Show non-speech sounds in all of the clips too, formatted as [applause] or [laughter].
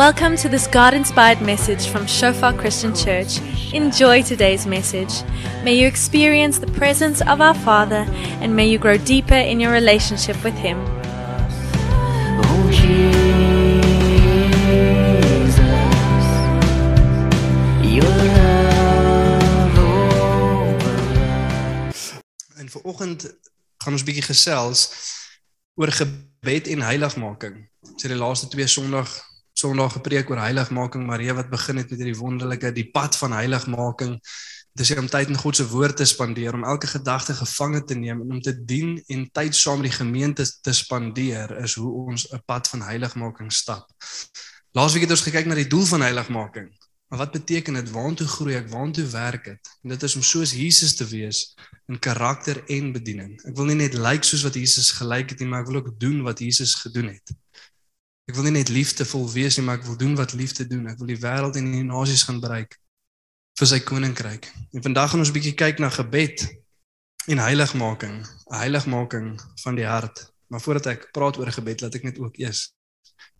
Welcome to this God inspired message from Shofar Christian Church. Enjoy today's message. May you experience the presence of our Father and may you grow deeper in your relationship with Him. Oh Jesus, your En vanoggend gaan ons bietjie gesels oor gebed en heiligmaking. Ons het die laaste twee Sondag Sondag gepreek oor heiligmaking, Maria wat begin het met hierdie wonderlike die pad van heiligmaking. Dit is om tyd in God se woord te spandeer, om elke gedagte gevange te neem en om te dien en tyd saam met die gemeente te spandeer is hoe ons 'n pad van heiligmaking stap. Laasweek het ons gekyk na die doel van heiligmaking. Maar wat beteken dit? Waartoe groei ek? Waartoe werk dit? En dit is om soos Jesus te wees in karakter en bediening. Ek wil nie net lyk like soos wat Jesus gelyk het nie, maar ek wil ook doen wat Jesus gedoen het. Ek wil nie net liefdevol wees nie, maar ek wil doen wat liefde doen. Ek wil die wêreld en die nasies gaan bereik vir sy koninkryk. En vandag gaan ons 'n bietjie kyk na gebed en heiligmaking, 'n heiligmaking van die hart. Maar voordat ek praat oor gebed, laat ek net ook eers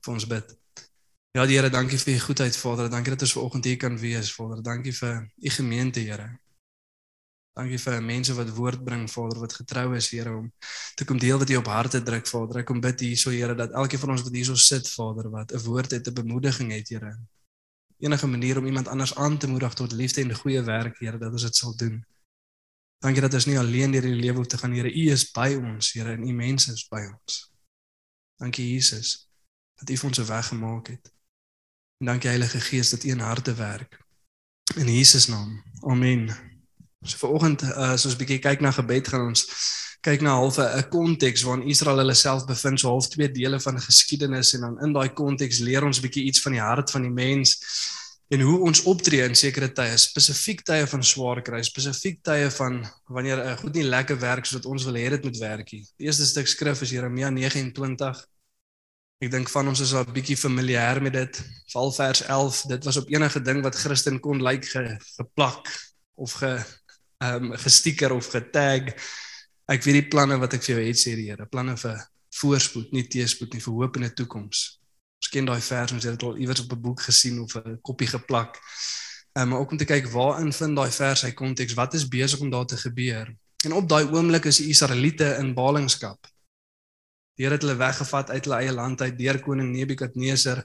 vir ons bid. Ja, Here, dankie vir u goedheid, Vader. Dankie dat ons vanoggend hier kan wees, Vader. Dankie vir u gemeente, Here. Dankie vir mense wat woord bring, Vader, wat getrou is, Here, om te kom deel wat U op harte druk, Vader. Ek kom bid hierso, Here, dat elkeen van ons wat hierso sit, Vader, wat 'n woord het, 'n bemoediging het, Here. Enige manier om iemand anders aan te moedig tot liefde en goeie werk, Here, dat ons dit sal doen. Dankie dat ons nie alleen deur die lewe hoef te gaan, Here. U is by ons, Here, en U mense is by ons. Dankie Jesus dat U vir ons 'n weg gemaak het. En dankie Heilige Gees dat U in harte werk. In Jesus naam. Amen. So vanoggend uh, as ons bietjie kyk na gebed gaan ons kyk na half 'n konteks waarin Israel hulle self bevind, so half twee dele van geskiedenis en dan in daai konteks leer ons bietjie iets van die hart van die mens en hoe ons optree in sekere tye, spesifiek tye van swaar kry, spesifiek tye van wanneer 'n uh, goed nie lekker werk soos wat ons wil hê dit moet werk nie. Die eerste stuk skrif is Jeremia 29 Ek dink van ons is al bietjie familier met dit. Val vers 11, dit was op enige ding wat Christen kon lyk ge, geplak of ge um, gestiker of getag. Ek weet die planne wat ek vir jou het sê die Here, planne vir voorspoed, nie teëspoed nie, vir hoop en 'n toekoms. Ons ken daai vers, ons het dit al iewers op 'n boek gesien of 'n koppie geplak. Ehm um, maar ook om te kyk waarin vind daai vers sy konteks, wat is besig om daar te gebeur? En op daai oomblik is die Israeliete in ballingskap. Die Here het hulle weggevat uit hulle eie land uit deur koning Nebukadneser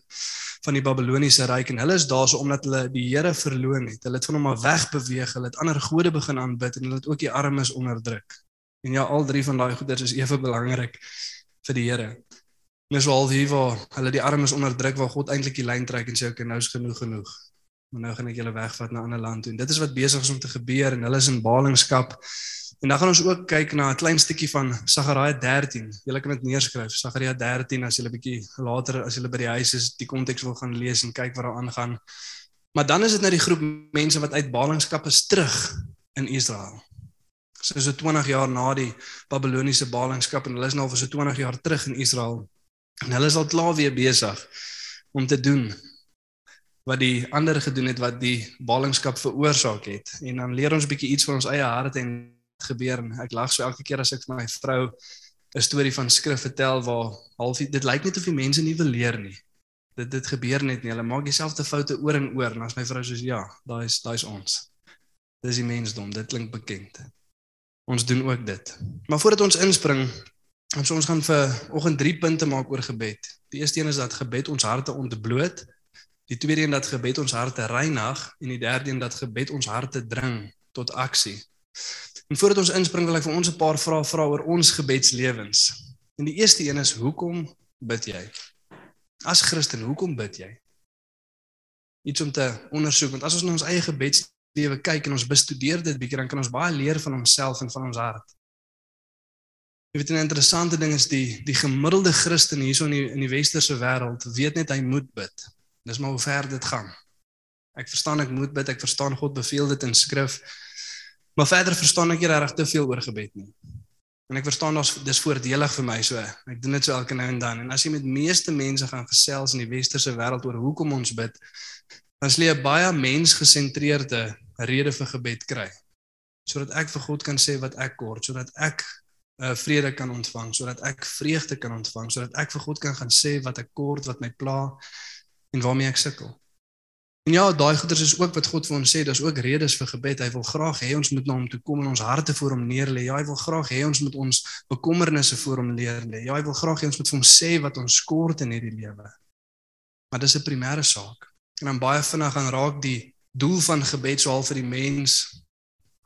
van die Babiloniese ryk en hulle is daar so omdat hulle die Here verloon het. Hulle het van hom af wegbeweeg, hulle het ander gode begin aanbid en hulle het ook die armes onderdruk. En ja, al drie van daai goeders is ewe belangrik vir die Here. Dis al hier waar hulle die armes onderdruk waar God eintlik die lyn trek en sê okay, nou is genoeg genoeg. Maar nou gaan ek julle wegvat na 'n ander land toe. En dit is wat besig is om te gebeur en hulle is in ballingskap. En dan gaan ons ook kyk na 'n klein stukkie van Sagaria 13. Julle kan dit neerskryf. Sagaria 13 as 'n bietjie later as jy by die huis is, die konteks wil gaan lees en kyk wat daar aangaan. Maar dan is dit nou die groep mense wat uit ballingskap is terug in Israel. So so 20 jaar na die Babiloniese ballingskap en hulle is nou vir so 20 jaar terug in Israel. En hulle is al klaar weer besig om te doen wat die ander gedoen het wat die ballingskap veroorsaak het. En dan leer ons bietjie iets van ons eie hart en gebeur en ek lag so elke keer as ek vir my vrou 'n storie van skrif vertel waar half dit lyk net of die mense nie wil leer nie. Dit dit gebeur net nie. Hulle maak dieselfde foute oor en oor en as my vrou sê ja, daai is daai is ons. Dis die mensdom. Dit klink bekend. Ons doen ook dit. Maar voordat ons inspring, ons ons gaan vir oggend 3 punte maak oor gebed. Die eerste een is dat gebed ons harte ontbloot. Die tweede een dat gebed ons harte reinig en die derde een dat gebed ons harte dring tot aksie. En voordat ons inspring wil ek vir ons 'n paar vrae vra oor ons gebedslewens. En die eerste een is hoekom bid jy? As Christen, hoekom bid jy? Iets om te ondersoek want as ons na ons eie gebedslewe kyk en ons bestudeer dit bietjie dan kan ons baie leer van onsself en van ons hart. Jy weet 'n interessante ding is die die gemiddelde Christen hierso in die in die westerse wêreld weet net hy moet bid. Dis maar hoe ver dit gaan. Ek verstaan ek moet bid, ek verstaan God beveel dit in skrif. Maar verder verstaan ek nie reg te veel oor gebed nie. En ek verstaan daar's dis voordelig vir my so. Ek doen dit so elke nou en dan. En as jy met meeste mense gaan gesels in die westerse wêreld oor hoekom ons bid, dan sê jy baie mensgesentreerde rede vir gebed kry. Sodat ek vir God kan sê wat ek kort, sodat ek uh, vrede kan ontvang, sodat ek vreugde kan ontvang, sodat ek vir God kan gaan sê wat ek kort, wat my pla. en waarmee ek sukkel. En ja, daai goeders is ook wat God vir ons sê, daar's ook redes vir gebed. Hy wil graag hê ons moet na hom toe kom en ons harte voor hom neerlê. Ja, hy wil graag hê ons moet ons bekommernisse voor hom neerlê. Ja, hy wil graag hê ons moet vir hom sê wat ons skort in hierdie lewe. Maar dis 'n primêre saak. En dan baie vinnig gaan raak die doel van gebed sou al vir die mens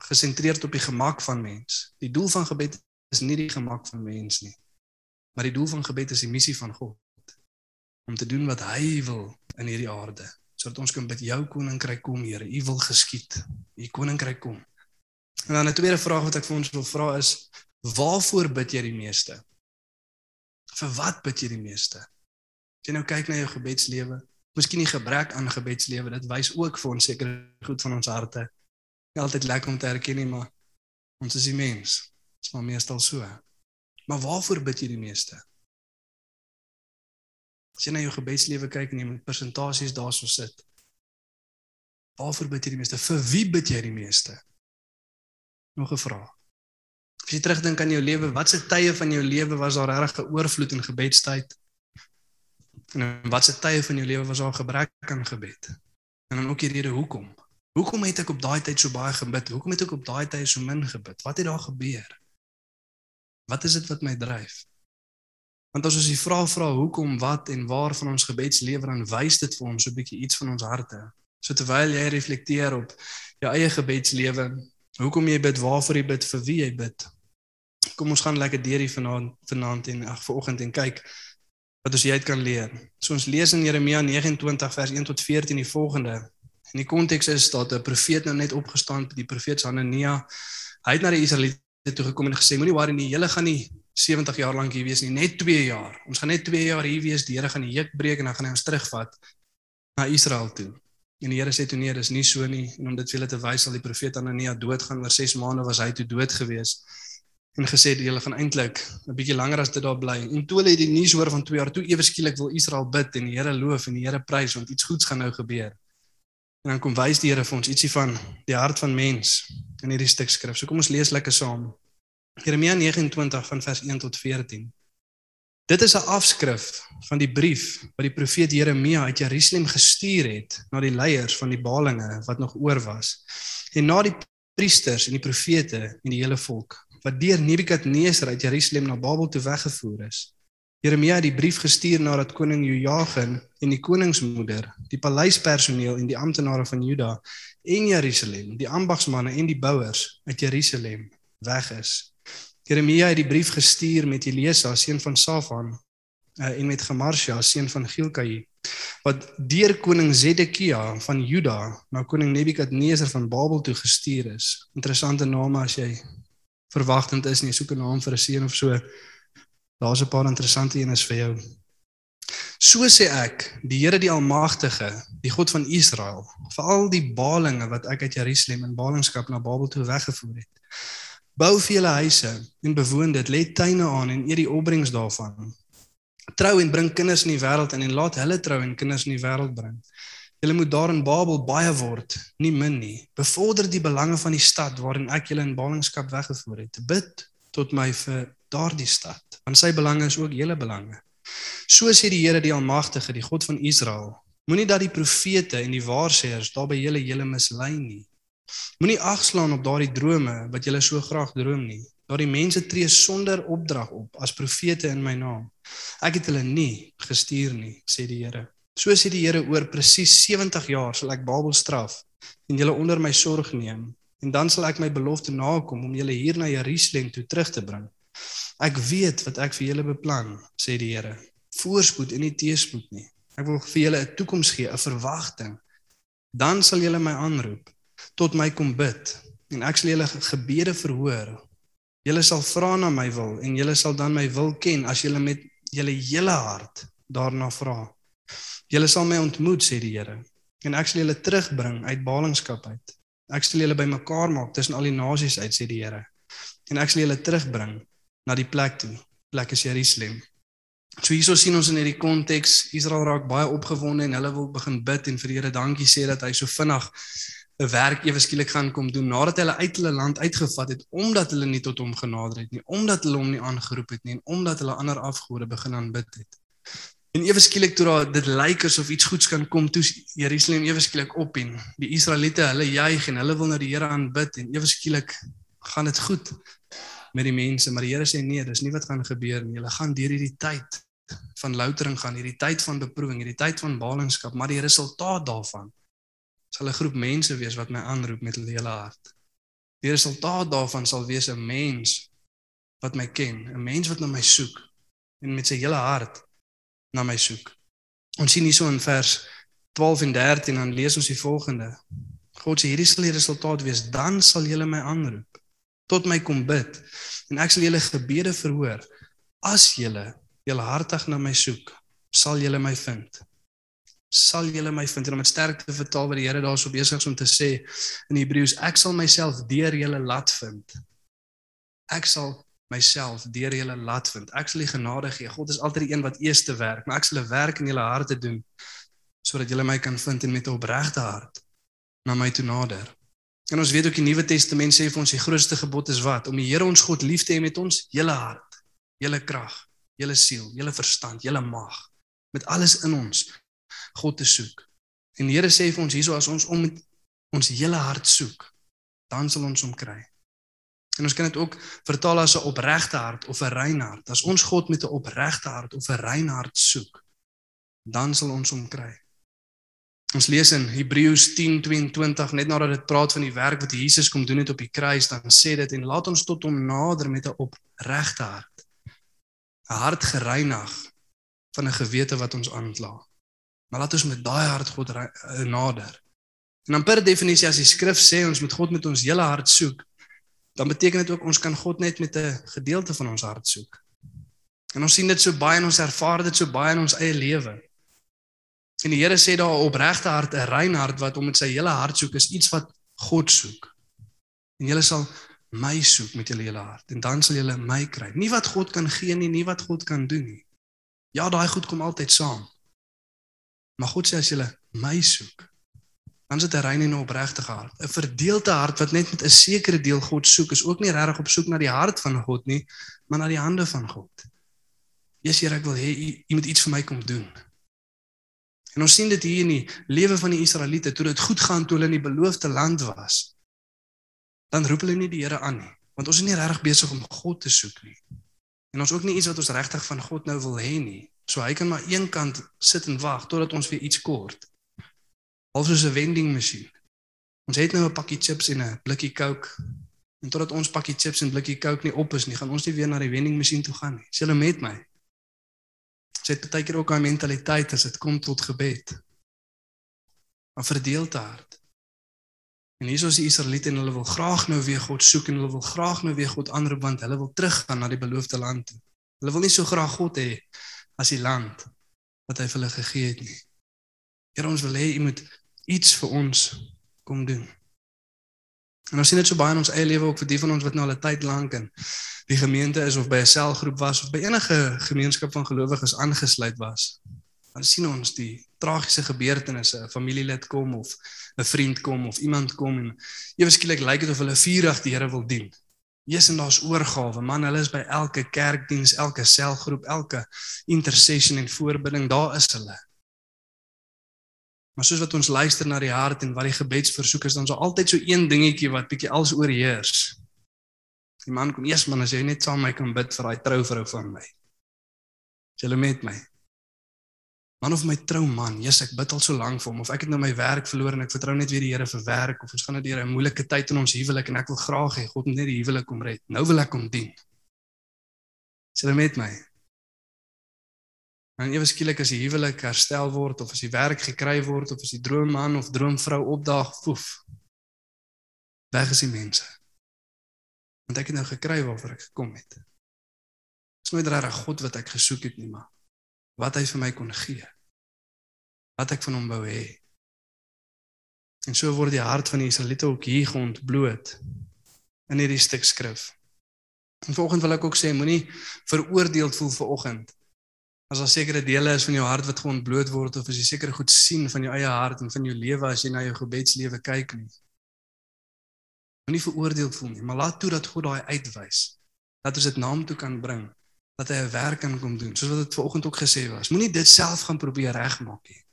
gesentreerd op die gemak van mens. Die doel van gebed is nie die gemak van mens nie. Maar die doel van gebed is die missie van God om te doen wat hy wil in hierdie aarde sodat ons kan bid jou koninkryk kom Here u wil geskied. U koninkryk kom. En dan 'n tweede vraag wat ek vir ons wil vra is waarvoor bid jy die meeste? Vir wat bid jy die meeste? As jy nou kyk na jou gebedslewe miskien die gebrek aan gebedslewe dit wys ook vir ons seker goed van ons harte. Nie altyd lekker om te erken nie maar ons is die mens. Is maar meestal so. Maar waarvoor bid jy die meeste As jy na jou gebedslewe kyk en jy met persentasies daarso sit. Waarvoor bid jy die meeste? Vir wie bid jy die meeste? Nog 'n vraag. As jy terugdink aan jou lewe, watse tye van jou lewe was daar regtig 'n oorvloed in gebedstyd? En watse tye van jou lewe was daar gebrek aan gebed? En dan ook die rede hoekom? Hoekom het ek op daai tyd so baie gebid? Hoekom het ek op daai tyd so min gebid? Wat het daar gebeur? Wat is dit wat my dryf? Want as ons die vraag vra hoekom, wat en waar van ons gebedslewe dan wys dit vir ons so 'n bietjie iets van ons harte. So terwyl jy reflekteer op jou eie gebedslewe, hoekom jy bid, waarvoor jy bid, vir wie jy bid. Kom ons gaan lekker deur hier vanaand vanaand en ag vanoggend en kyk wat ons hieruit kan leer. So ons lees in Jeremia 29 vers 1 tot 14 die volgende. In die konteks is dat 'n profeet nou net opgestaan, die profeet Hanania. Hy het na die Israeliete toe gekom en gesê moenie worry nie, julle gaan nie 70 jaar lank hier wees nie, net 2 jaar. Ons gaan net 2 jaar hier wees. Die Here gaan die juk breek en dan gaan hy ons terugvat na Israel toe. En die Here sê toe nee, dis nie so nie. En om dit vir julle te wys, sal die profeet Anania doodgaan oor 6 maande was hy toe dood gewees. En gesê die hulle gaan eintlik 'n bietjie langer as dit daar bly. En toe hulle die nuus hoor van 2 jaar toe ewe skielik wil Israel bid en die Here loof en die Here prys want iets goeds gaan nou gebeur. En dan kom wys die Here vir ons ietsie van die hart van mens in hierdie stuk skrif. So kom ons lees lekker saam. Jeremia 29 van vers 1 tot 14. Dit is 'n afskrif van die brief wat die profeet Jeremia uit Jerusalem gestuur het na die leiers van die Balinge wat nog oor was en na die priesters en die profete en die hele volk wat deur Nebukadneser uit Jerusalem na Babel toe weggevoer is. Jeremia het die brief gestuur nadat koning Jojagin en die koningsmoeder, die paleispersoneel en die amptenare van Juda en Jerusalem, die ambagsmanne en die bouers uit Jerusalem weg is. Jeremia het die brief gestuur met Elisa seun van Safan uh, en met Gemarsja seun van Gilkai wat deur koning Zedekia van Juda na koning Nebukadneser van Babel toe gestuur is. Interessante name as jy verwagtend is nie, soek 'n naam vir 'n seun of so. Daar's 'n paar interessante eenes vir jou. So sê ek, die Here die Almagtige, die God van Israel, vir al die balinge wat ek uit Jerusalem in ballingskap na Babel toe weggevoer het. Bou vir julle huise en bewoon dit, lê tuine aan en eet die opbrengs daarvan. Trou en bring kinders in die wêreld in en laat hulle trou en kinders in die wêreld bring. Julle moet daar in Babel baie word, nie min nie. Bevorder die belange van die stad waarin ek julle in ballingskap weggevoer het. Bid tot my vir daardie stad, want sy belange is ook julle belange. So sê die Here die Almagtige, die God van Israel. Moenie dat die profete en die waarsêers daar by julle julle mislei nie. Moenie agslaan op daardie drome wat jy so graag droom nie. Daardie mense tree sonder opdrag op as profete in my naam. Ek het hulle nie gestuur nie, sê die Here. So sê die Here oor presies 70 jaar sal ek Babel straf en julle onder my sorg neem en dan sal ek my belofte nakom om julle hier na Jerusalem toe terug te bring. Ek weet wat ek vir julle beplan, sê die Here. Voorspoed en nie teëspoed nie. Ek wil vir julle 'n toekoms gee, 'n verwagting. Dan sal julle my aanroep tot my kom bid en ek sal julle gebede verhoor. Julle sal vra na my wil en julle sal dan my wil ken as julle met julle hele hart daarna vra. Julle sal my ontmoet sê die Here en ek sal julle terugbring uit ballingskap uit. Ek sal julle bymekaar maak tussen al die nasies uit sê die Here en ek sal julle terugbring na die plek toe. Plek is Jerusalem. So hierso sien ons in hierdie konteks Israel raak baie opgewonde en hulle wil begin bid en vir die Here dankie sê dat hy so vinnig 'n werk ewe skielik gaan kom doen nadat hulle uit hulle land uitgevat het omdat hulle nie tot hom genader het nie, omdat hulle hom nie aangeroep het nie en omdat hulle ander afgode begin aanbid het. En ewe skielik toe daar dit lyk asof iets goeds kan kom, toe Jerusalem ewe skielik op en die Israeliete, hulle juig en hulle wil na die Here aanbid en ewe skielik gaan dit goed met die mense, maar die Here sê nee, dis nie wat gaan gebeur nie. Julle gaan deur hierdie tyd van loutering gaan, hierdie tyd van beproewing, hierdie tyd van ballingskap, maar die resultaat daarvan sal 'n groep mense wees wat my aanroep met hulle hele hart. Die resultaat daarvan sal wees 'n mens wat my ken, 'n mens wat na my soek en met sy hele hart na my soek. Ons sien hierso in vers 12 en 13 dan lees ons die volgende. God sê hierdie sal die resultaat wees, dan sal julle my aanroep, tot my kom bid en ek sal julle gebede verhoor. As julle julle hartig na my soek, sal julle my vind. Sal julle my vind en om dit sterk te vertaal wat die Here daarso besig is om te sê in Hebreëus, ek sal myself deur julle laat vind. Ek sal myself deur julle laat vind. Ek sal die genade gee. God is altyd die een wat eers te werk, maar ek sal 'n werk in julle harte doen sodat julle my kan vind en met 'n opregte hart na my toe nader. En ons weet ook die Nuwe Testament sê vir ons die grootste gebod is wat? Om die Here ons God lief te hê met ons hele hart, hele krag, julle siel, julle verstand, julle mag met alles in ons God te soek. En die Here sê vir ons hierso as ons om met ons hele hart soek, dan sal ons hom kry. En ons kan dit ook vertaal as 'n opregte hart of 'n rein hart. As ons God met 'n opregte hart of 'n rein hart soek, dan sal ons hom kry. Ons lees in Hebreërs 10:22 net nadat dit praat van die werk wat Jesus kom doen het op die kruis, dan sê dit en laat ons tot hom nader met 'n opregte hart 'n hart gereinig van 'n gewete wat ons aankla. Maar laat ons met daai hart God eh, nader. En dan per definisie as die skrif sê ons moet God met ons hele hart soek, dan beteken dit ook ons kan God net met 'n gedeelte van ons hart soek. En ons sien dit so baie en ons ervaar dit so baie in ons eie lewe. En die Here sê daar 'n opregte hart, 'n rein hart wat hom met sy hele hart soek, is iets wat God soek. En jy sal my soek met julle hele hart en dan sal julle my kry. Nie wat God kan gee nie, nie wat God kan doen nie. Ja, daai goed kom altyd saam. Maar God sê as julle my soek, dan is dit 'n rein en opregte hart. 'n Verdeelde hart wat net met 'n sekere deel God soek, is ook nie regtig op soek na die hart van God nie, maar na die hande van God. Jesus, Here, ek wil hê u, u moet iets vir my kom doen. En ons sien dit hier in die lewe van die Israeliete toe dit goed gaan toe hulle in die beloofde land was dan roep hulle nie die Here aan nie, want ons is nie regtig besig om God te soek nie. En ons ook nie iets wat ons regtig van God nou wil hê nie. So hy kan maar een kant sit en wag totdat ons weer iets kort. Al soos 'n vending masjien. Ons het nou 'n pakkie chips en 'n blikkie Coke. En totdat ons pakkie chips en blikkie Coke nie op is nie, gaan ons nie weer na die vending masjien toe gaan nie. Sê hulle met my. Sê dit baie keer ook aan mentaliteit as dit kom tot gebed. 'n Verdeelde hart. En hier is die Israeliete en hulle wil graag nou weer God soek en hulle wil graag nou weer God aanroep want hulle wil teruggaan na die beloofde land. Hulle wil nie so graag God hê as die land wat hy vir hulle gegee het nie. Here ons wil hê u moet iets vir ons kom doen. En ons sien dit so baie in ons eie lewe ook vir die van ons wat nou al 'n tyd lank in die gemeente is of by 'n selgroep was of by enige gemeenskap van gelowiges aangesluit was dan sien ons die tragiese gebeurtenisse, 'n familielid kom of 'n vriend kom of iemand kom en ewe skielik lyk dit of hulle vurig die Here wil dien. Jesus en daar's oorgawe, man, hulle is by elke kerkdiens, elke selgroep, elke intercession en voorbidding, daar is hulle. Maar soos wat ons luister na die hart en wat die gebedsversoek is, dan is daar altyd so een dingetjie wat bietjie alles oorheers. Die man kom eers man as jy net saam met my kan bid vir daai trouvrou van my. Jy lê met my. Man of my trou man, Jesus, ek bid al so lank vir hom of ek het nou my werk verloor en ek vertrou net weer die Here vir werk of ons gaan nou deur 'n moeilike tyd in ons huwelik en ek wil graag hê God moet net die huwelik kom red. Nou wil ek hom dien. Sê dit met my. En ewe skielik as die huwelik herstel word of as die werk gekry word of as die droomman of droomvrou opdaag, poef. Weg is die mense. Want ek het nou gekry waarvoor ek gekom het. Dis nooit regtig God wat ek gesoek het nie, maar wat hy vir my kon gee. Wat ek van hom wou hê. En so word die hart van die Israeliete ook hier geontbloot in hierdie stuk skrif. En vanoggend wil ek ook sê moenie veroordeeld voel vir oggend. As daar sekere dele is van jou hart wat geontbloot word of as jy seker goed sien van jou eie hart en van jou lewe as jy na jou gebedslewe kyk nie. Moenie veroordeeld voel nie, maar laat toe dat God daai uitwys. Dat ons dit na hom toe kan bring dat hy 'n werk kan kom doen, soos wat dit vanoggend ook gesê was. Moenie dit self gaan probeer regmaak nie.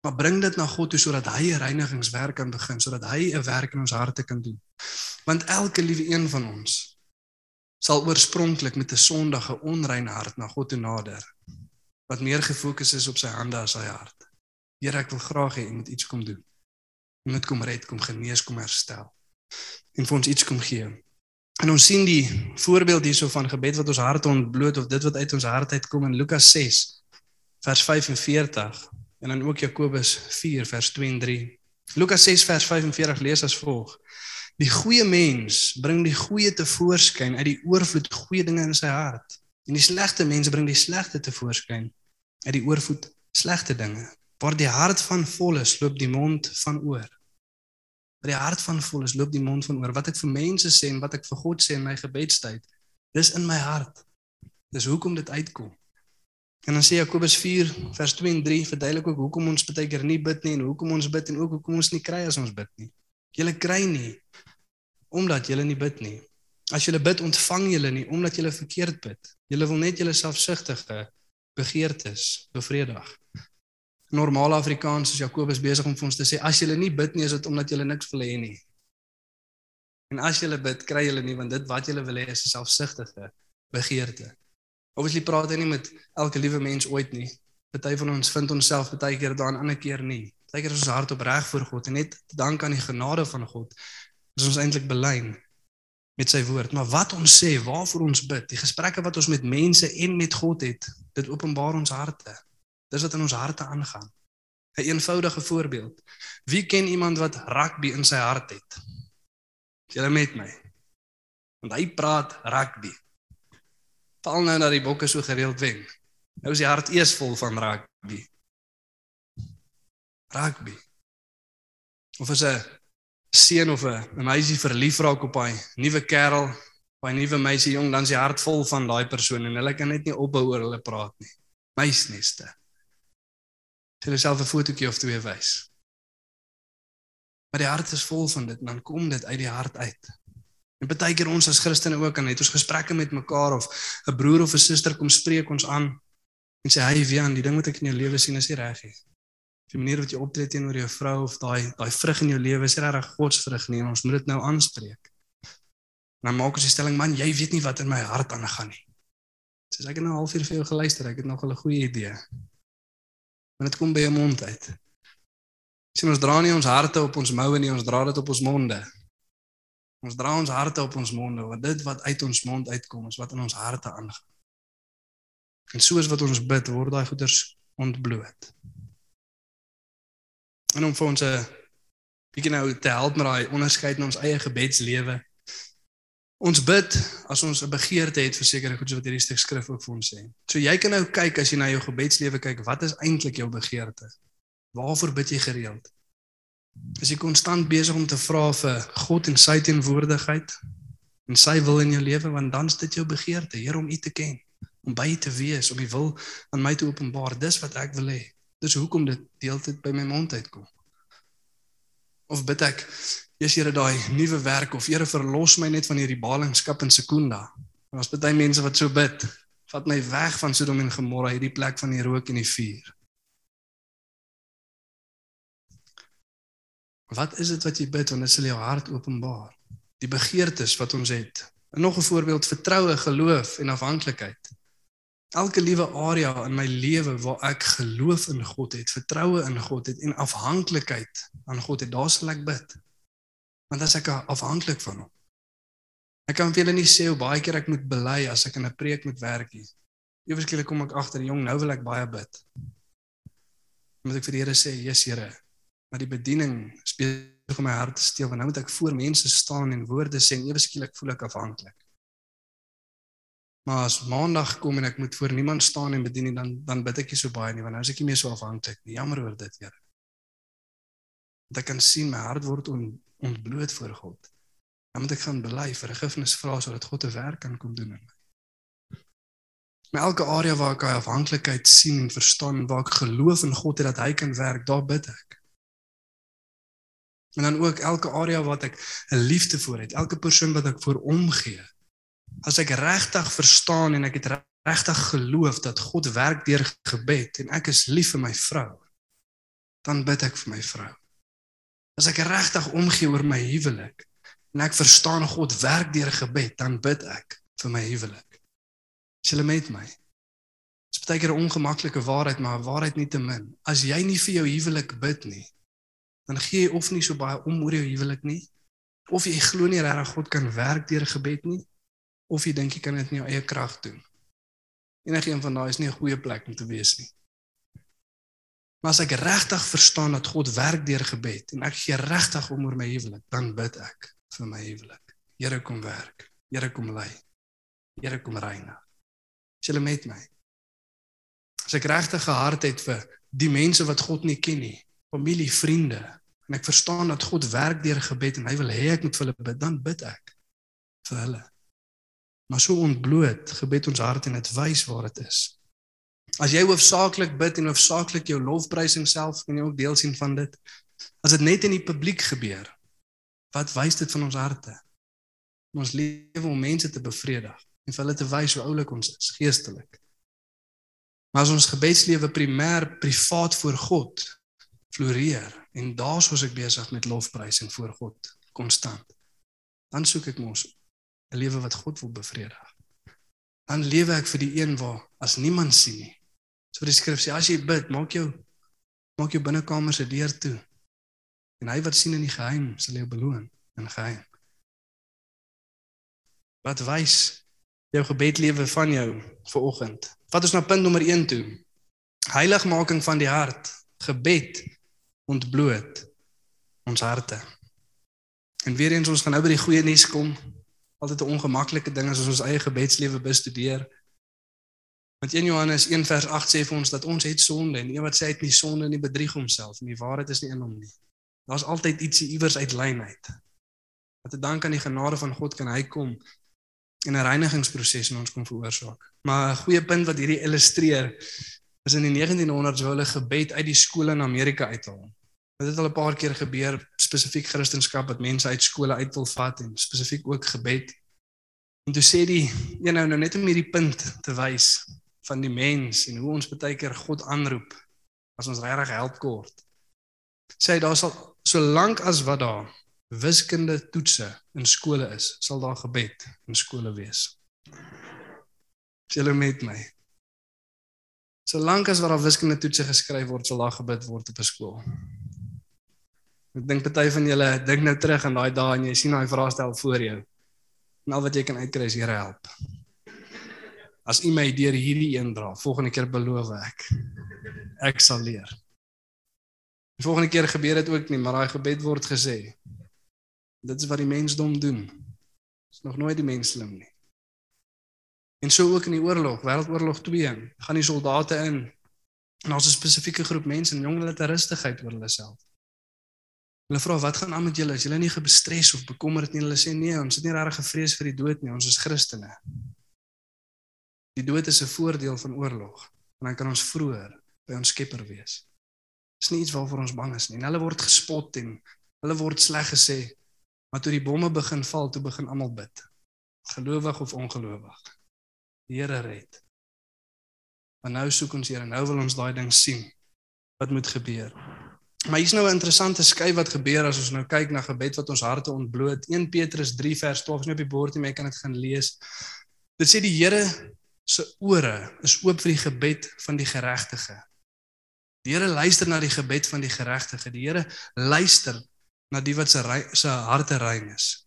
Maar bring dit na God toe sodat hy 'n reinigingswerk kan begin, sodat hy 'n werk in ons harte kan doen. Want elke liewe een van ons sal oorspronklik met 'n sondige, onrein hart na God toe nader wat meer gefokus is op sy hande as sy hart. Here, ek wil graag hê jy moet iets kom doen. Jy moet kom red, kom genees, kom herstel. En vir ons iets kom gee. En ons sien die voorbeeld hierso van gebed wat ons harte ontbloot of dit wat uit ons hart uitkom in Lukas 6 vers 45 en dan ook Jakobus 4 vers 2 en 3. Lukas 6 vers 45 lees as volg: Die goeie mens bring die goeie te voorskyn uit die oorvloed goeie dinge in sy hart. En die slegte mens bring die slegte te voorskyn uit die oorvloed slegte dinge. Waar die hart van vol is, loop die mond van oor. Waar die hart van vol is, loop die mond van oor. Wat ek vir mense sê en wat ek vir God sê in my gebedstyd, dis in my hart. Dis hoekom dit uitkom. En dan sê Jakobus 4 vers 2 en 3 verduidelik ook hoekom ons baie keer nie bid nie en hoekom ons bid en ook hoekom ons nie kry as ons bid nie. Julle kry nie omdat julle nie bid nie. As julle bid, ontvang julle nie omdat julle verkeerd bid. Julle wil net julle selfsugtige begeertes bevredig. Normale Afrikaans is Jakobus besig om vir ons te sê as julle nie bid nie is dit omdat julle niks wil hê nie. En as julle bid, kry julle nie want dit wat julle wil hê is 'n selfsugtige begeerte. Obviously praat hy nie met elke liewe mens ooit nie. Party van ons vind onsself baie keer daarin, ander keer nie. Baie keer is ons hart opreg voor God en net dank aan die genade van God is ons eintlik belyn met sy woord. Maar wat ons sê, waarvoor ons bid, die gesprekke wat ons met mense en met God het, dit openbaar ons harte. Dis wat in ons harte aangaan. 'n een Eenvoudige voorbeeld. Wie ken iemand wat rugby in sy hart het? Julle met my. Want hy praat rugby. Val nou dat die bokke so gereeld wen. Nou is die hart eers vol van rugby. Rugby. Of is 'n seun of 'n meisie verlief raak op hy nuwe kerel, by 'n nuwe meisie jong, dan is die hart vol van daai persoon en hulle kan net nie ophou oor hulle praat nie. Meisneste. Hulle self 'n fotootjie of twee wys. Maar die hart is vol van dit en dan kom dit uit die hart uit. En baie keer ons as Christene ook aan het ons gesprekke met mekaar of 'n broer of 'n suster kom spreek ons aan en sê hy wie aan die ding wat ek in jou lewe sien is nie reg nie. Die manier wat jy optree teenoor jou vrou of daai daai vrug in jou lewe is reg godsvrug nie en ons moet dit nou aanspreek. Dan maak ons die stelling man jy weet nie wat in my hart aangaan nie. Soos ek het nou halfuur vir jou geluister, ek het nog 'n goeie idee. Maar dit kom by jou mond uit. Sien ons dra nie ons harte op ons moue nie, ons dra dit op ons monde. Ons dra ons harte op ons monde want dit wat uit ons mond uitkom is wat in ons harte aangaan. En soos wat ons bid, word daai goeders ontbloot. En om vir ons 'n bietjie nou te help met daai onderskeid in ons eie gebedslewe. Ons bid as ons 'n begeerte het vir sekere goed wat hierdie stuk skrif ook vir ons sê. So jy kan nou kyk as jy na jou gebedslewe kyk, wat is eintlik jou begeerte? Waarvoor bid jy gereeld? Is jy konstant besig om te vra vir God en sy teenwoordigheid en sy wil in jou lewe want dan is dit jou begeerte, Here om U te ken, om by U te wees, om U wil aan my te openbaar. Dis wat ek wil hê. Dis hoekom dit deeltyd by my mond uitkom. Of bid ek, Jesus Here daai nuwe werk of Here verlos my net van hierdie ballingskap in Sekunda. Daar's baie mense wat so bid. Vat my weg van Sodom en Gomorra, hierdie plek van die rook en die vuur. Wat is dit wat jy bid want dit sal jou hart openbaar? Die begeertes wat ons het. En nog 'n voorbeeld vertroue, geloof en afhanklikheid. Elke liewe area in my lewe waar ek geloof in God het, vertroue in God het en afhanklikheid aan God het, daar sal ek bid. Want as ek afhanklik van hom. Ek kan vir julle nie sê hoe baie keer ek moet bely as ek in 'n preek moet werk nie. Ewesklik kom ek agter, jong, nou wil ek baie bid. Moet ek vir die Here sê, "Jesus Here, maar die bediening besig om my hart te steel want nou moet ek voor mense staan en woorde sê en ewe skielik voel ek afhanklik. Maar as maandag kom en ek moet voor niemand staan en bedien nie dan dan bid ek nie so baie nie want nou is ek nie meer so afhanklik nie. Jammer oor dit, Here. Dat ek kan sien my hart word on, ontbloot voor God. Dan moet ek gaan bely vir vergifnis vra sodat God 'n werk kan kom doen in my. Maar elke area waar ek afhanklikheid sien en verstaan waar ek geloof in God het dat hy kan werk, daar bid ek. En dan ook elke area wat ek 'n liefde vir het, elke persoon wat ek voor omgee. As ek regtig verstaan en ek het regtig geloof dat God werk deur gebed en ek is lief vir my vrou, dan bid ek vir my vrou. As ek regtig omgee oor my huwelik en ek verstaan God werk deur gebed, dan bid ek vir my huwelik. Is julle met my? Dit is baie keer 'n ongemaklike waarheid, maar 'n waarheid nie te min. As jy nie vir jou huwelik bid nie, dan gee jy of nie so baie om oor jou huwelik nie, of jy glo nie regtig God kan werk deur gebed nie, of jy dink jy kan dit in jou eie krag doen. Enige een van daai is nie 'n goeie plek om te wees nie. Maar as ek regtig verstaan dat God werk deur gebed en ek gee regtig om oor my huwelik, dan bid ek vir my huwelik. Here kom werk. Here kom lei. Here kom reinig. Is julle met my? As ek regtig 'n hart het vir die mense wat God nie ken nie, familie, vriende, en ek verstaan dat God werk deur gebed en hy wil hê ek moet vir hulle bid, dan bid ek vir hulle. Maar so ontbloot gebed ons hart en dit wys waar dit is. As jy hoofsaaklik bid en hoofsaaklik jou lofprysing self kan jy ook deel sien van dit. As dit net in die publiek gebeur, wat wys dit van ons harte? Ons lewe om mense te bevredig en vir hulle te wys hoe oulik ons is geestelik. Maar as ons gebedslewe primêr privaat voor God floreer en daarsoos ek besig met lofprysing voor God konstant, dan soek ek mos 'n lewe wat God wil bevredig. Dan lewe ek vir die een waar as niemand sien nie. So die skrif sê as jy bid, maak jou maak jou binnekamer se deur toe. En hy wat sien in die geheim sal jou beloon in geheim. Wat wys jou gebedlewe van jou vir oggend? Wat is nou punt nommer 1 toe? Heiligmaking van die hart, gebed ontbloot ons harte. En weer eens ons gaan nou by die goeie nuus kom. Altyd 'n ongemaklike ding as ons ons eie gebedslewe bestudeer. Want 1 Johannes 1 vers 8 sê vir ons dat ons het sonde en een wat sê hy het nie sonde nie bedrieg homself en die waarheid is nie in hom nie. Daar's altyd ietsie iewers uit lyn uit. Dat dit dan kan die genade van God kan hy kom en 'n reinigingsproses in ons kom veroorsaak. Maar 'n goeie punt wat hierdie illustreer is in die 1900s wou hulle gebed uit die skole in Amerika uithaal. Dit het al 'n paar keer gebeur spesifiek Christendom wat mense uit skole uit wil vat en spesifiek ook gebed. En toe sê die een nou nou net om hierdie punt te wys van die mens en hoe ons baie keer God aanroep as ons regtig help kort. Sê hy daar sal solank as wat daar wiskunde toetse in skole is, sal daar gebed in skole wees. Julle met my? Solank as wat daar wiskunde toetse geskryf word, sal daar gebid word op 'n skool. Ek dink party van julle dink nou terug aan daai dae en jy sien daai vraestel voor jou. En al wat jy kan uitkry is Here help. As U my deur hierdie een dra, volgende keer beloof ek ek sal leer. Die volgende keer gebeur dit ook nie, maar daai gebed word gesê. Dit is wat die mensdom doen. Dit is nog nooit die mens slim nie. En so ook in die oorlog, Wêreldoorlog 2, gaan die soldate in en daar's 'n spesifieke groep mense en jong hulle het rustigheid oor hulle self. Hulle vra wat gaan aan met julle? Is julle nie gebestres of bekommerd nie? Hulle sê nee, ons het nie regtig gevrees vir die dood nie. Ons is Christene. Die dood is 'n voordeel van oorlog. En dan kan ons vroeër by ons Skepper wees. Dis nie iets waarvoor ons bang is nie. En hulle word gespot en hulle word sleg gesê. Maar toe die bomme begin val, toe begin almal bid. Gelowig of ongelowig. Die Here red. Maar nou soek ons Here, nou wil ons daai ding sien. Wat moet gebeur? Maar hier's nou 'n interessante skuif wat gebeur as ons nou kyk na gebed wat ons harte ontbloot. 1 Petrus 3 vers 12 is nie op die bord nie, maar jy kan dit gaan lees. Dit sê die Here se ore is oop vir die gebed van die geregtige. Die Here luister na die gebed van die geregtige. Die Here luister na die wat se se harte rein is.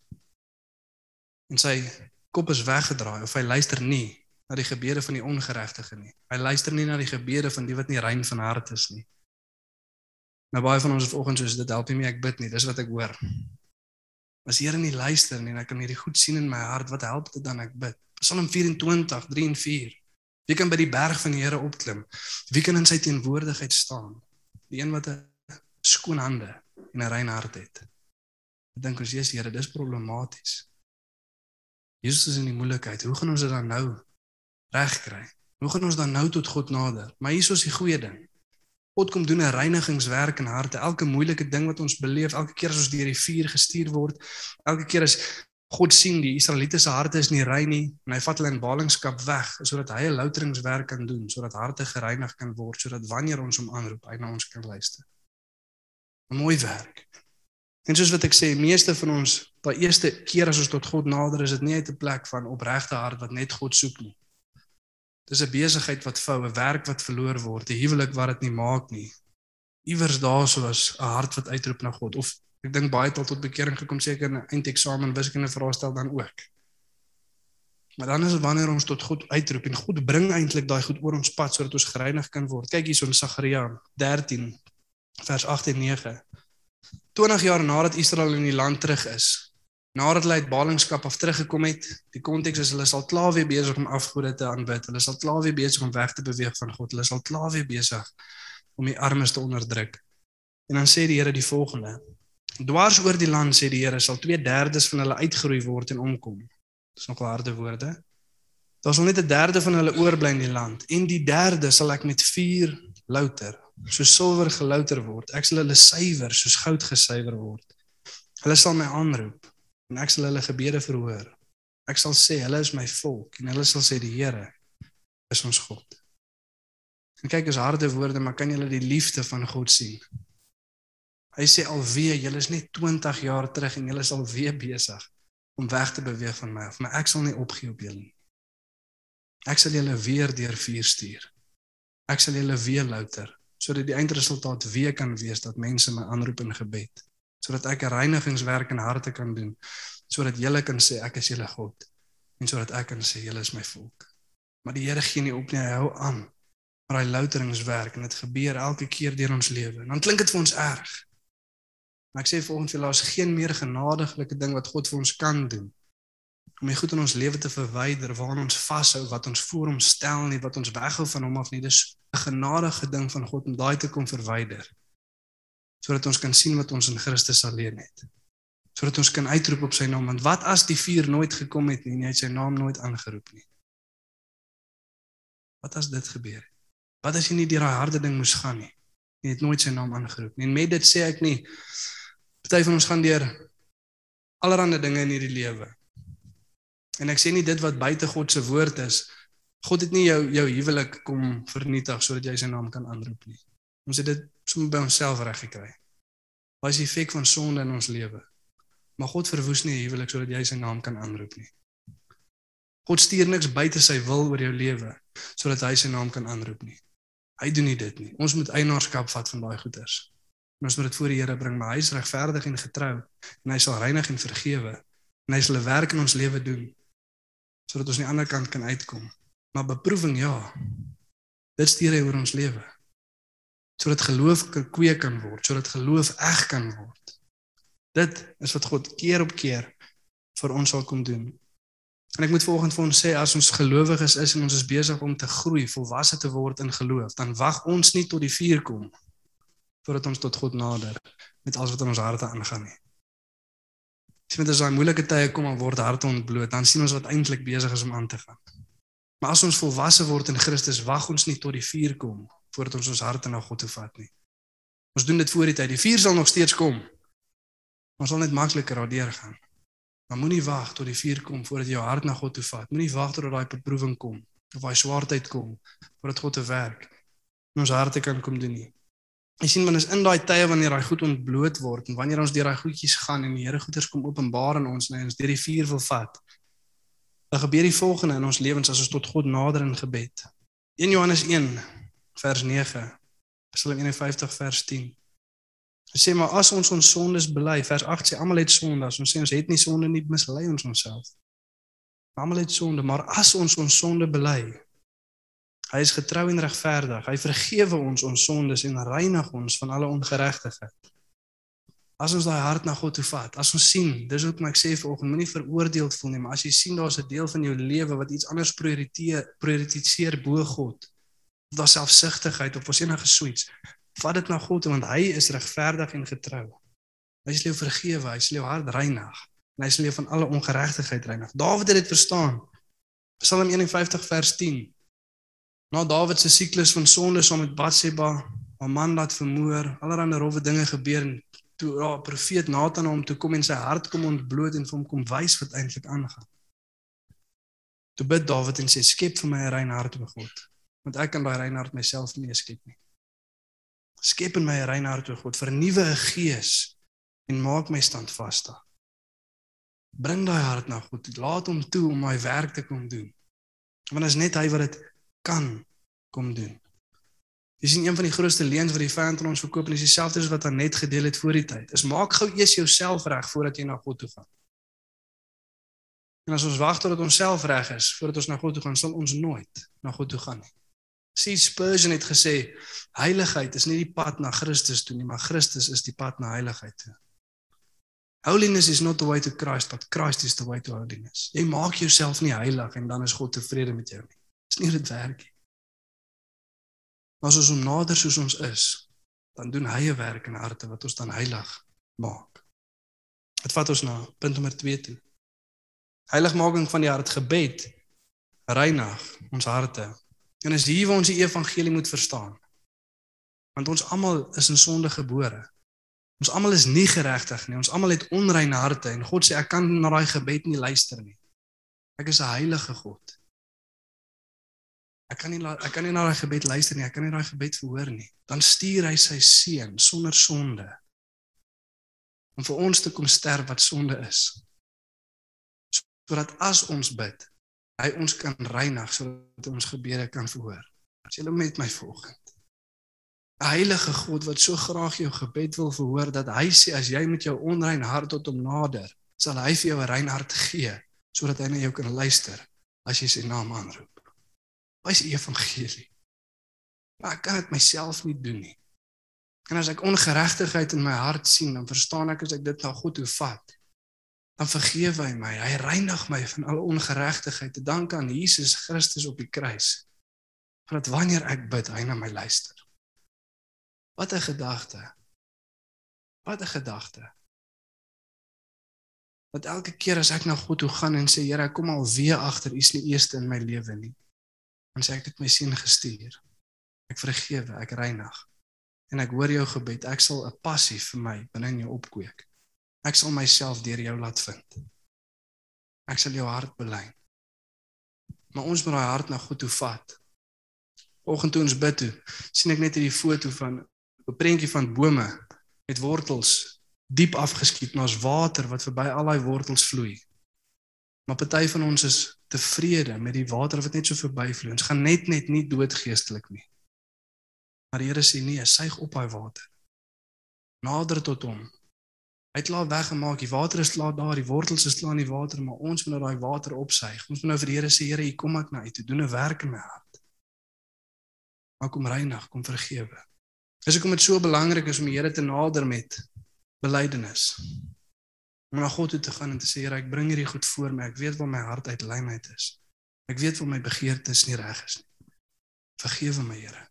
En sy kop is weggedraai of hy luister nie na die gebede van die ongeregtige nie. Hy luister nie na die gebede van die wat nie rein van hart is nie. Nou baie van ons vanoggend soos dit help nie ek bid nie, dis wat ek hoor. As Here nie luister nie en ek kan hierdie goed sien in my hart, wat help dit dan ek bid? Psalm 24, 3 en 4. Wie kan by die berg van die Here opklim? Wie kan in sy teenwoordigheid staan? Die een wat 'n skoon hande en 'n rein hart het. Ek dink ons Jesus Here, dis problematies. Jesus is in die moeilikheid. Hoe gaan ons dit dan nou regkry? Hoe gaan ons dan nou tot God nader? Maar hier is die goeie ding. God kom doen 'n reinigingswerk in harte. Elke moeilike ding wat ons beleef, elke keer as ons deur die vuur gestuur word, elke keer as God sien die Israeliete se harte is nie rein nie en hy vat hulle in ballingskap weg sodat hy 'n louteringswerk kan doen, sodat harte gereinig kan word, sodat wanneer ons hom aanroep, hy na ons kan luister. 'n Mooi werk. En soos wat ek sê, meeste van ons, daai eerste keer as ons tot God nader, is dit nie uit 'n plek van opregte hart wat net God soek nie. Dis 'n besigheid wat vou, 'n werk wat verloor word, 'n huwelik wat dit nie maak nie. Iewers daarso is 'n hart wat uitroep na God of Ek dink baie tot tot bekering gekom seker in 'n eindeksamen wiskunde vraestel dan ook. Maar dan is dit wanneer ons tot God uitroep en God bring eintlik daai goed oor ons pad sodat ons gereinig kan word. Kyk hierson Sagaria 13 vers 8 en 9. 20 jaar nadat Israel in die land terug is, nadat hulle uit ballingskap af teruggekom het, die konteks is hulle sal klaar weer besig om afgode te aanbid. Hulle sal klaar weer besig om weg te beweeg van God. Hulle sal klaar weer besig om die armes te onderdruk. En dan sê die Here die volgende: Dwars oor die land sê die Here sal 2/3 van hulle uitgeroei word en omkom. Dis nog harde woorde. Daar sal net 'n derde van hulle oorbly in die land en die derde sal ek met vuur louter, soos silwer gelouter word. Ek sal hulle suiwer soos goud gesuiwer word. Hulle sal my aanroep en ek sal hulle gebede verhoor. Ek sal sê hulle is my volk en hulle sal sê die Here is ons God. En kyk, is harde woorde, maar kan jy die liefde van God sien? Hy sê alweer, julle is net 20 jaar terug en julle is alweer besig om weg te beweeg van my maar ek sal nie opgee op julle nie. Ek sal julle weer deur vuur stuur. Ek sal julle weer louter sodat die eindresultaat weer kan wees dat mense my aanroep in gebed, sodat ek 'n reinigingswerk in harte kan doen, sodat julle kan sê ek is julle God en sodat ek kan sê julle is my volk. Maar die Here gee nie op nie, hy hou aan. Maar hy louteringswerk en dit gebeur elke keer deur ons lewe. Dan klink dit vir ons erg. Maar ek sê volgens julle daar's geen meer genadigelike ding wat God vir ons kan doen om die goed in ons lewe te verwyder waaraan ons vashou wat ons voor hom stel nie wat ons weghou van hom af nie dis 'n genadige ding van God om daai te kom verwyder sodat ons kan sien wat ons in Christus alleen het sodat ons kan uitroep op sy naam want wat as die vuur nooit gekom het nie en hy het sy naam nooit aangeroep nie wat as dit gebeur het wat as jy nie deur daai harde ding moes gaan nie jy het nooit sy naam aangeroep nie en met dit sê ek nie Party van ons gaan deur allerlei dinge in hierdie lewe. En ek sê nie dit wat buite God se woord is. God het nie jou jou huwelik kom vernietig sodat jy sy naam kan aanroep nie. Ons het dit sommer by onsself reg gekry. Wat is die effek van sonde in ons lewe? Maar God verwoes nie huwelik sodat jy sy naam kan aanroep nie. God stuur niks buite sy wil oor jou lewe sodat hy sy naam kan aanroep nie. Hy doen nie dit nie. Ons moet eienaarskap vat van daai goeders. En ons moet dit voor die Here bring, maar hy is regverdig en getrou en hy sal reinig en vergewe en hy sal 'n werk in ons lewe doen sodat ons aan die ander kant kan uitkom. Maar beproewing ja. Dit stuur hy oor ons lewe. Sodat geloof gekweek kan word, sodat geloof eg kan word. Dit is wat God keer op keer vir ons sal kom doen. En ek moet volgens vir ons sê as ons gelowiges is en ons is besig om te groei, volwasse te word in geloof, dan wag ons nie tot die vuur kom voordat ons tot God nader met alles wat in ons harte aangaan nie. Sien met as daai moeilike tye kom en word harte ontbloot, dan sien ons wat eintlik besig is om aan te gaan. Maar as ons volwasse word in Christus, wag ons nie tot die vuur kom voordat ons ons harte na God toe vat nie. Ons doen dit voor die tyd. Die vuur sal nog steeds kom. Ons sal net makliker daardeur gaan. Maar moenie wag tot die vuur kom voordat jy jou hart na God toe vat. Moenie wag tot daai beproewing kom of daai swaartyd kom voordat God te werk in ons harte kan kom doen nie. Jy sien wanneer ons in daai tye wanneer daai goed ontbloot word en wanneer ons deur daai goedjies gaan en die Here goeders kom openbaar aan ons en ons deur die vuur wil vat. Dan gebeur die volgende in ons lewens as ons tot God nader in gebed. 1 Johannes 1 vers 9. Psalm 51 vers 10. Hy sê maar as ons ons sondes bely, vers 8 sê almal het sonde, as ons sê ons het nie sonde nie, mislei ons onsself. Almal het sonde, maar as ons ons sonde bely, Hy is getrou en regverdig. Hy vergewe ons ons sondes en reinig ons van alle ongeregtigheid. As ons daai hart na God toe vat, as ons sien, dis maar ek sê vanoggend, moenie veroordeeld voel nie, maar as jy sien daar's 'n deel van jou lewe wat iets anders prioriteer, prioritiseer bo God, of daar selfsugtigheid of was enige suits, vat dit na God want hy is regverdig en getrou. Hy sal jou vergewe, hy sal jou hart reinig en hy sal jou van alle ongeregtigheid reinig. Dawid het dit verstaan. Psalm 51 vers 10 Na Dawid se siklus van sonde saam met Batseba, haar man laat vermoor, allerlei rowwe dinge gebeur en toe daar profeet Nathan na hom toe kom en sy hart kom ontbloot en vir hom kom wys wat eintlik aangaan. Toe bid Dawid en sê skep vir my 'n rein hart o God, want ek kan daai rein hart myself nie skep nie. Skep in my 'n rein hart o God, vernuwe 'n gees en maak my standvastig. Bring daai hart na God, laat hom toe om my werk te kom doen. Want dit is net hy wat dit kan kom doen. Dis een van die grootste leuns wat die vyand aan ons verkoop en dis dieselfde as wat hy net gedeel het voor die tyd. Is maak gou eers jouself reg voordat jy na God toe gaan. En as ons wag totdat ons self reg is voordat ons na God toe gaan, sal ons nooit na God toe gaan nie. See Spurgeon het gesê heiligheid is nie die pad na Christus toe nie, maar Christus is die pad na heiligheid toe. Holiness is not the way to Christ, but Christ is the way to holiness. Jy maak jouself nie heilig en dan is God tevrede met jou nie. Dis nie hoe dit werk nie. Maar as ons hom nader soos ons is, dan doen hy 'n werk in harte wat ons dan heilig maak. Dit vat ons na punt nommer 2 toe. Heiligmaking van die hart gebed reinig ons harte. En is hier waar ons die evangelie moet verstaan. Want ons almal is in sonde gebore. Ons almal is nie geregtig nie. Ons almal het onreine harte en God sê ek kan na daai gebed nie luister nie. Ek is 'n heilige God. Ek kan nie ek kan nie na daai gebed luister nie. Ek kan nie daai gebed verhoor nie. Dan stuur hy sy seun sonder sonde om vir ons te kom sterf wat sonde is. Sodat as ons bid, hy ons kan reinig sodat ons gebede kan verhoor. As jy met my volgend. 'n Heilige God wat so graag jou gebed wil verhoor dat hy sê as jy met jou onrein hart tot hom nader, sal hy vir jou 'n rein hart gee sodat hy na jou kan luister as jy sy naam aanroep. Wat is die evangelie? Maar ek kan dit myself nie doen nie. En as ek ongeregtigheid in my hart sien, dan verstaan ek as ek dit na God toe vat, dan vergewe hy my. Hy reinig my van alle ongeregtigheid. Te dank aan Jesus Christus op die kruis. Dat wanneer ek bid, hy na my luister. Wat 'n gedagte. Wat 'n gedagte. Dat elke keer as ek na God toe gaan en sê Here, ek kom al weer agter U is nie eerste in my lewe nie en sê ek het my seun gestuur. Ek vergewe, ek reinig. En ek hoor jou gebed. Ek sal 'n passie vir my binne in jou opkweek. Ek sal myself deur jou laat vind. Ek sal jou hart bely. Maar ons moet daai hart na God toe vat. Oggend toe ons bid toe, sien ek net hierdie foto van 'n prentjie van bome met wortels diep afgeskiet en ons water wat verby al daai wortels vloei. Maar party van ons is tevrede met die water wat net so verbyvloei. Ons gaan net net nie dood geestelik nie. Maar die Here sê nee, suig op daai water. Nader tot hom. Hy het laat weggemaak. Die water is klaar daar, die wortels is klaar in die water, maar ons moet nou daai water opsuig. Ons moet nou vir die Here sê, Here, hier kom ek na U toe. Doen 'n werk in my hart. Maar kom reinig, kom vergewe. Dis hoekom dit so belangrik is om die Here te nader met belydenis om na God toe te gaan en te sê Here, ek bring hierdie goed voor my. Ek weet waar my hart uit lynheid is. Ek weet waar my begeertes nie reg is nie. Vergewe my, Here.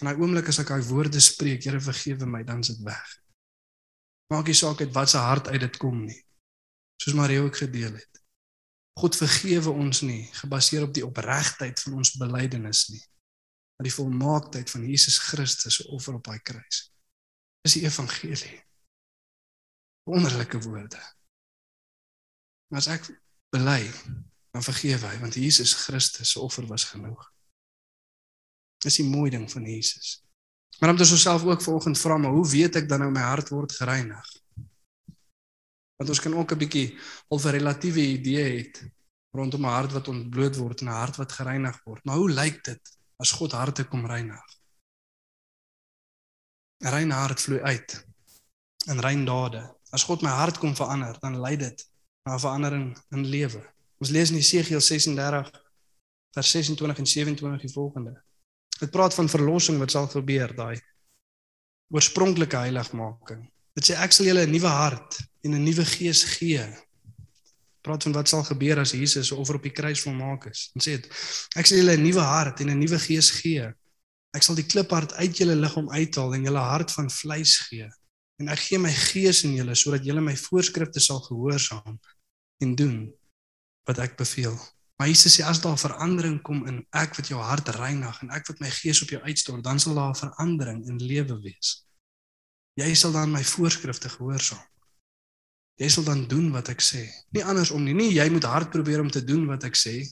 In daai oomblik as ek daai woorde spreek, Here, vergewe my, dan is dit weg. Maak nie saak uit wat se hart uit dit kom nie. Soos Marie ook gedeel het. God vergewe ons nie gebaseer op die opregtheid van ons belydenis nie, maar die volmaaktheid van Jesus Christus se offer op daai kruis. Dis die evangelie wonderlike woorde. Maar as ek bely, dan vergewe hy want Jesus Christus se offer was genoeg. Dis die mooi ding van Jesus. Maar om dit osself ook vanoggend vra, maar hoe weet ek dan nou my hart word gereinig? Want ons kan ook 'n bietjie al 'n relatiewe idee het rondom 'n hart wat ontbloot word en 'n hart wat gereinig word. Maar hoe lyk dit as God harte kom reinig? 'n Reine hart vloei uit in rein dade. As God my hart kom verander, dan lei dit na 'n verandering in lewe. Ons lees in Jesegiel 36 vers 26 en 27 die volgende. Dit praat van verlossing wat sal gebeur, daai oorspronklike heiligmaking. Dit sê ek sal julle 'n nuwe hart en 'n nuwe gees gee. Praat van wat sal gebeur as Jesus se offer op die kruis volmaak is. En sê dit, ek sal julle 'n nuwe hart en 'n nuwe gees gee. Ek sal die kliphart uit julle liggaam uithaal en julle hart van vleis gee en ek gee my gees in julle sodat julle my voorskrifte sal gehoorsaam en doen wat ek beveel. Maar Jesus sê as daar verandering kom in ek wat jou hart reinig en ek wat my gees op jou uitstort, dan sal daar verandering in lewe wees. Jy sal dan my voorskrifte gehoorsaam. Jy sal dan doen wat ek sê. Nie andersom nie. Nie jy moet hard probeer om te doen wat ek sê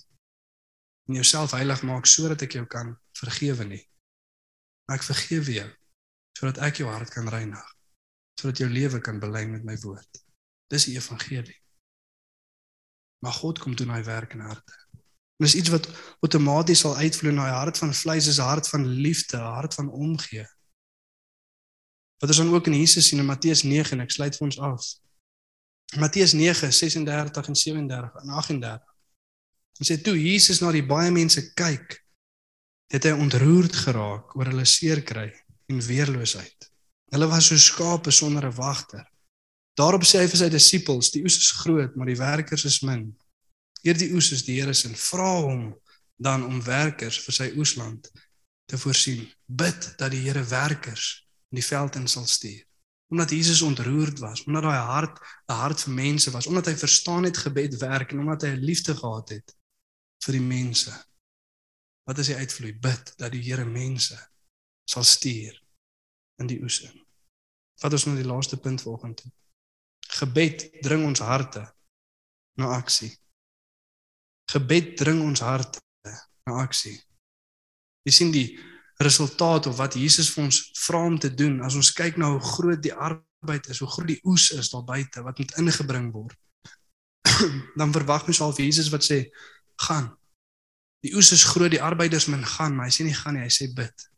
en jouself heilig maak sodat ek jou kan vergewe nie. Maar ek vergewe jou sodat ek jou hart kan reinig. Sodat jou lewe kan belyn met my woord. Dis die evangelie. Maar God kom doen hy werk in harte. En dis iets wat outomaties sal uitvloei na 'n hart van vleis, is 'n hart van liefde, 'n hart van omgee. Wat ons dan ook in Jesus sien in Matteus 9 en ek sluit vir ons af. Matteus 9 36 en 37 en 38. Hy sê toe Jesus na die baie mense kyk, het hy ontroerd geraak oor hulle seer kry en weerloosheid. Hulle was so skape sonder 'n wagter. Daarop sê hy vir sy disippels, die oes is groot, maar die werkers is min. Eer die oes is die Here se en vra hom dan om werkers vir sy oesland te voorsien. Bid dat die Here werkers in die veld in sal stuur. Omdat Jesus ontroerd was, omdat daai hart 'n hart vir mense was, omdat hy verstaan het gebed werk en omdat hy 'n liefde gehad het vir die mense. Wat is die uitvloei? Bid dat die Here mense sal stuur in die oes in. Wat is nou die laaste punt volgende? Gebed dring ons harte na aksie. Gebed dring ons harte na aksie. Jy sien die resultaat of wat Jesus vir ons vra om te doen as ons kyk na hoe groot die arbeid is, hoe groot die oes is daar buite wat moet ingebring word. [clears throat] dan verwag ons al Jesus wat sê gaan. Die oes is groot, die arbeiders min gaan, maar hy sê nie gaan nie, hy sê bid.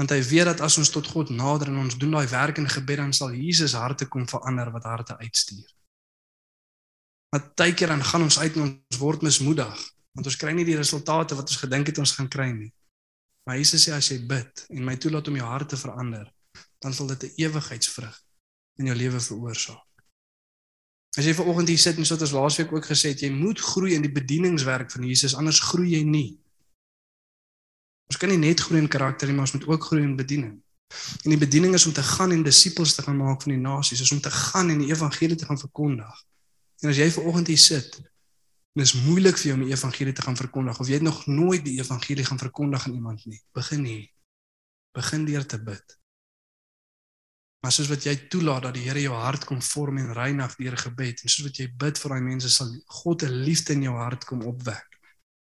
Want hy weet dat as ons tot God nader en ons doen daai werk in gebed dan sal Jesus harte kom verander wat harte uitstuur. Maar baie keer dan gaan ons uit en ons word mismoedig want ons kry nie die resultate wat ons gedink het ons gaan kry nie. Maar Jesus sê as jy bid en my toelaat om jou hart te verander, dan sal dit 'n ewigheidsvrug in jou lewe veroorsaak. As jy vanoggend hier sit en soos ons laasweek ook gesê het, jy moet groei in die bedieningswerk van Jesus, anders groei jy nie. Ons kan nie net groei in karakter nie, maar ons moet ook groei in bediening. En die bediening is om te gaan en disippels te gaan maak van die nasies, is om te gaan en die evangelie te gaan verkondig. En as jy vanoggend hier sit dit is moeilik vir jou om die evangelie te gaan verkondig of jy het nog nooit die evangelie gaan verkondig aan iemand nie. Begin hier. Begin deur te bid. Maar soos wat jy toelaat dat die Here jou hart kom vorm en reinig deur gebed en soos wat jy bid vir daai mense sal God 'n liefde in jou hart kom opwek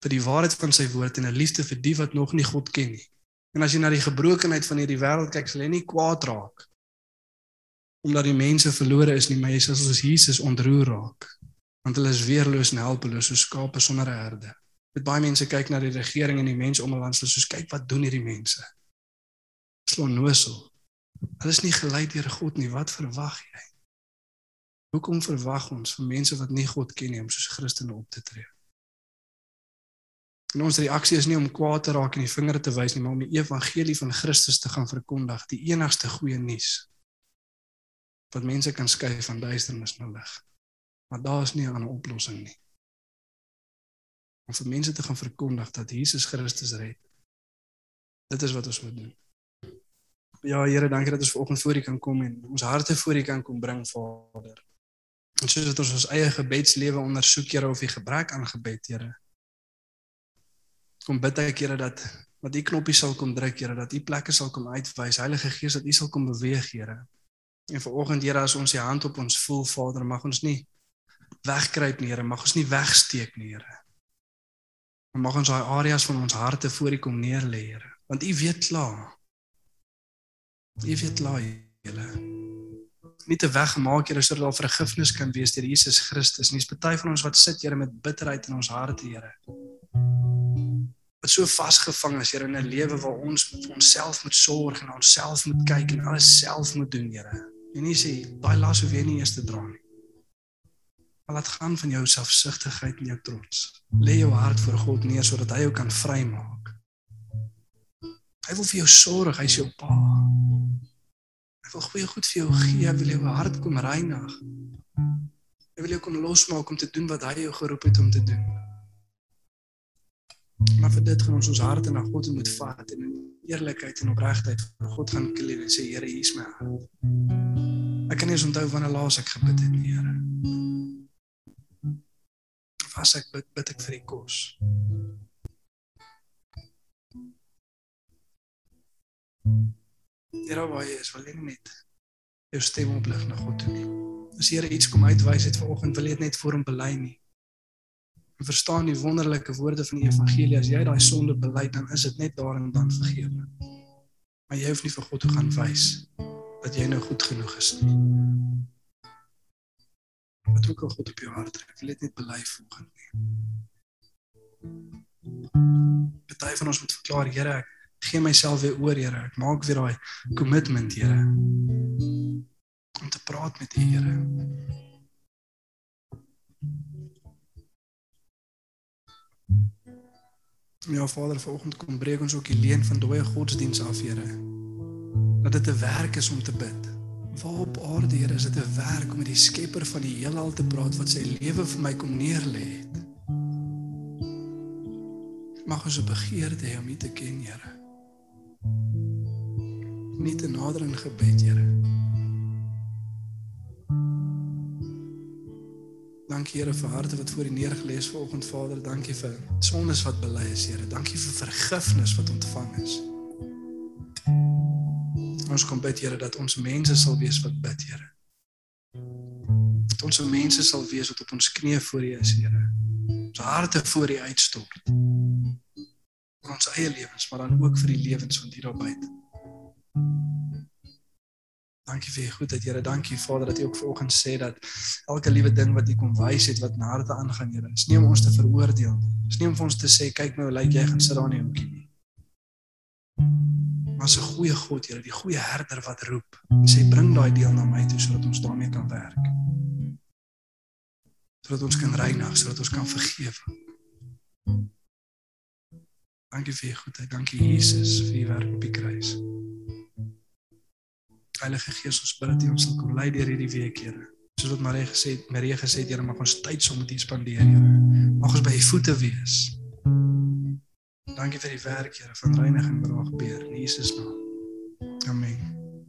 vir die waarheid van sy woord en 'n liefde vir die wat nog nie God ken nie. En as jy na die gebrokenheid van hierdie wêreld kyk, sal jy nie kwaad raak omdat die mense verlore is nie, maar jy sal soos Jesus ontroer raak want hulle is weerloos en helpeloos soos skape sonder 'n herde. Met baie mense kyk na die regering en die mense om hulle langs soos kyk wat doen hierdie mense. Slaan nosel. Hulle is nie gelei deur God nie. Wat verwag jy? Hoekom verwag ons van mense wat nie God ken nie om soos Christene op te tree? En ons reaksie is nie om kwaad te raak en die vinger te wys nie, maar om die evangelie van Christus te gaan verkondig, die enigste goeie nuus wat mense kan skei van duisternis na lig. Maar daar is nie 'n ander oplossing nie. Om vir mense te gaan verkondig dat Jesus Christus red. Dit is wat ons moet doen. Ja Here, dankie dat ons vanoggend voor U kan kom en ons harte voor U kan kom bring, Vader. En soos dat ons ons eie gebedslewe ondersoek, Here, of U gebrek aan gebed, Here. Kom bid ek, Here, dat wat U knoppie sal kom druk, Here, dat U plekke sal kom uitwys, Heilige Gees, dat U sal kom beweeg, Here. En vanoggend, Here, as ons U hand op ons voel, Vader, mag ons nie wegkruip nie, Here, mag ons nie wegsteek nie, Here. Maar mag ons daai areas van ons harte voor U kom neer lê, Here, want U weet klaar. U weet klaar, Here. Nie te weggemaak, Here, sodat daar vergifnis kan wees deur Jesus Christus nie. Dis party van ons wat sit, Here, met bitterheid in ons harte, Here. Wat so vasgevang is, Here, in 'n lewe waar ons vir onsself moet sorg en onsself moet kyk en alles self moet doen, Here. En nie sê daai las hoef jy nie eers te dra nie. Maar laat gaan van jou selfsugtigheid en jou trots. Lê jou hart voor God neer sodat hy jou kan vrymaak. Hy wil vir jou sorg, hy's jou pa. Hy wil goeie goed vir jou gee, hy wil jou hart kom reinig. Hy wil jou kom losmaak om te doen wat hy jou geroep het om te doen. Maar vir dit gaan ons ons harte na God moet vat en in eerlikheid en opregtheid vir God gaan kleer en sê Here, hier is my hart. Ek kan nie eens onthou wanneer laas ek gebid het nie, Here as ek bid, bid ek vir die kos. Here waar jy is, wil jy net jou stem oplig na God toe nie. As Here iets kom uitwys het vanoggend, wil jy dit net voor hom bely nie. En verstaan die wonderlike woorde van die evangelie, as jy daai sonde bely, dan is dit net daar en dan vergewe. Maar jy hoef nie vir God te gaan wys dat jy nou goed genoeg is nie. Wat ook al God op jou hart trek, wil dit net bely volgens nie. Party van ons moet verklaar, Here, ek gee myself weer oor, Here. Ek maak weer daai commitment, Here. Om te praat met U, Here. Ja Vader, vanoggend kom breek ons ook die leen van dooie godsdiens af, Here. Dat dit 'n werk is om te bid. Waar op aarde, Here, is dit 'n werk om met die Skepper van die heelal te praat wat sy lewe vir my kom neerlê het. Mag ons 'n begeerte hê om U te ken, Here. Nie te nader in gebed, Here. Dankie Here vir harte wat voor U neergelê is vanoggend Vader. Dankie vir sondes wat bely is, Here. Dankie vir vergifnis wat ontvang is. Ons kom bid Here dat ons mense sal wees wat bid, Here. Dat ons mense sal wees wat op ons knieë voor U is, Here. Ons harte voor U uitstort. vir ons eie lewens, maar dan ook vir die lewens van hier daar buite. Dankie vir u goedheid, Here. Dankie Vader dat U ook vanoggend sê dat elke liewe ding wat U kom wys het wat na harte aangaan, Here, is nie om ons te veroordeel nie. Is nie om vir ons te sê kyk nou, lyk jy gaan sit daar in die hoekie nie. Maar 'n goeie God, Here, die goeie herder wat roep sê bring daai deel na my toe sodat ons daarmee kan werk. Sodat ons kan reinig, sodat ons kan vergewe. Dankie vir u goedheid. Dankie Jesus vir u werk op die kruis. Heilige Gees, ons bid dat U ons sal kom lei deur hierdie week, Here. Soos wat Marie gesê het, Marie gesê het, Here, mag ons tyd saam met U spandeer, Here. Mag ons by U voete wees. Dankie vir die werk, Here, van reiniging wat daar gebeur in Jesus naam. Amen.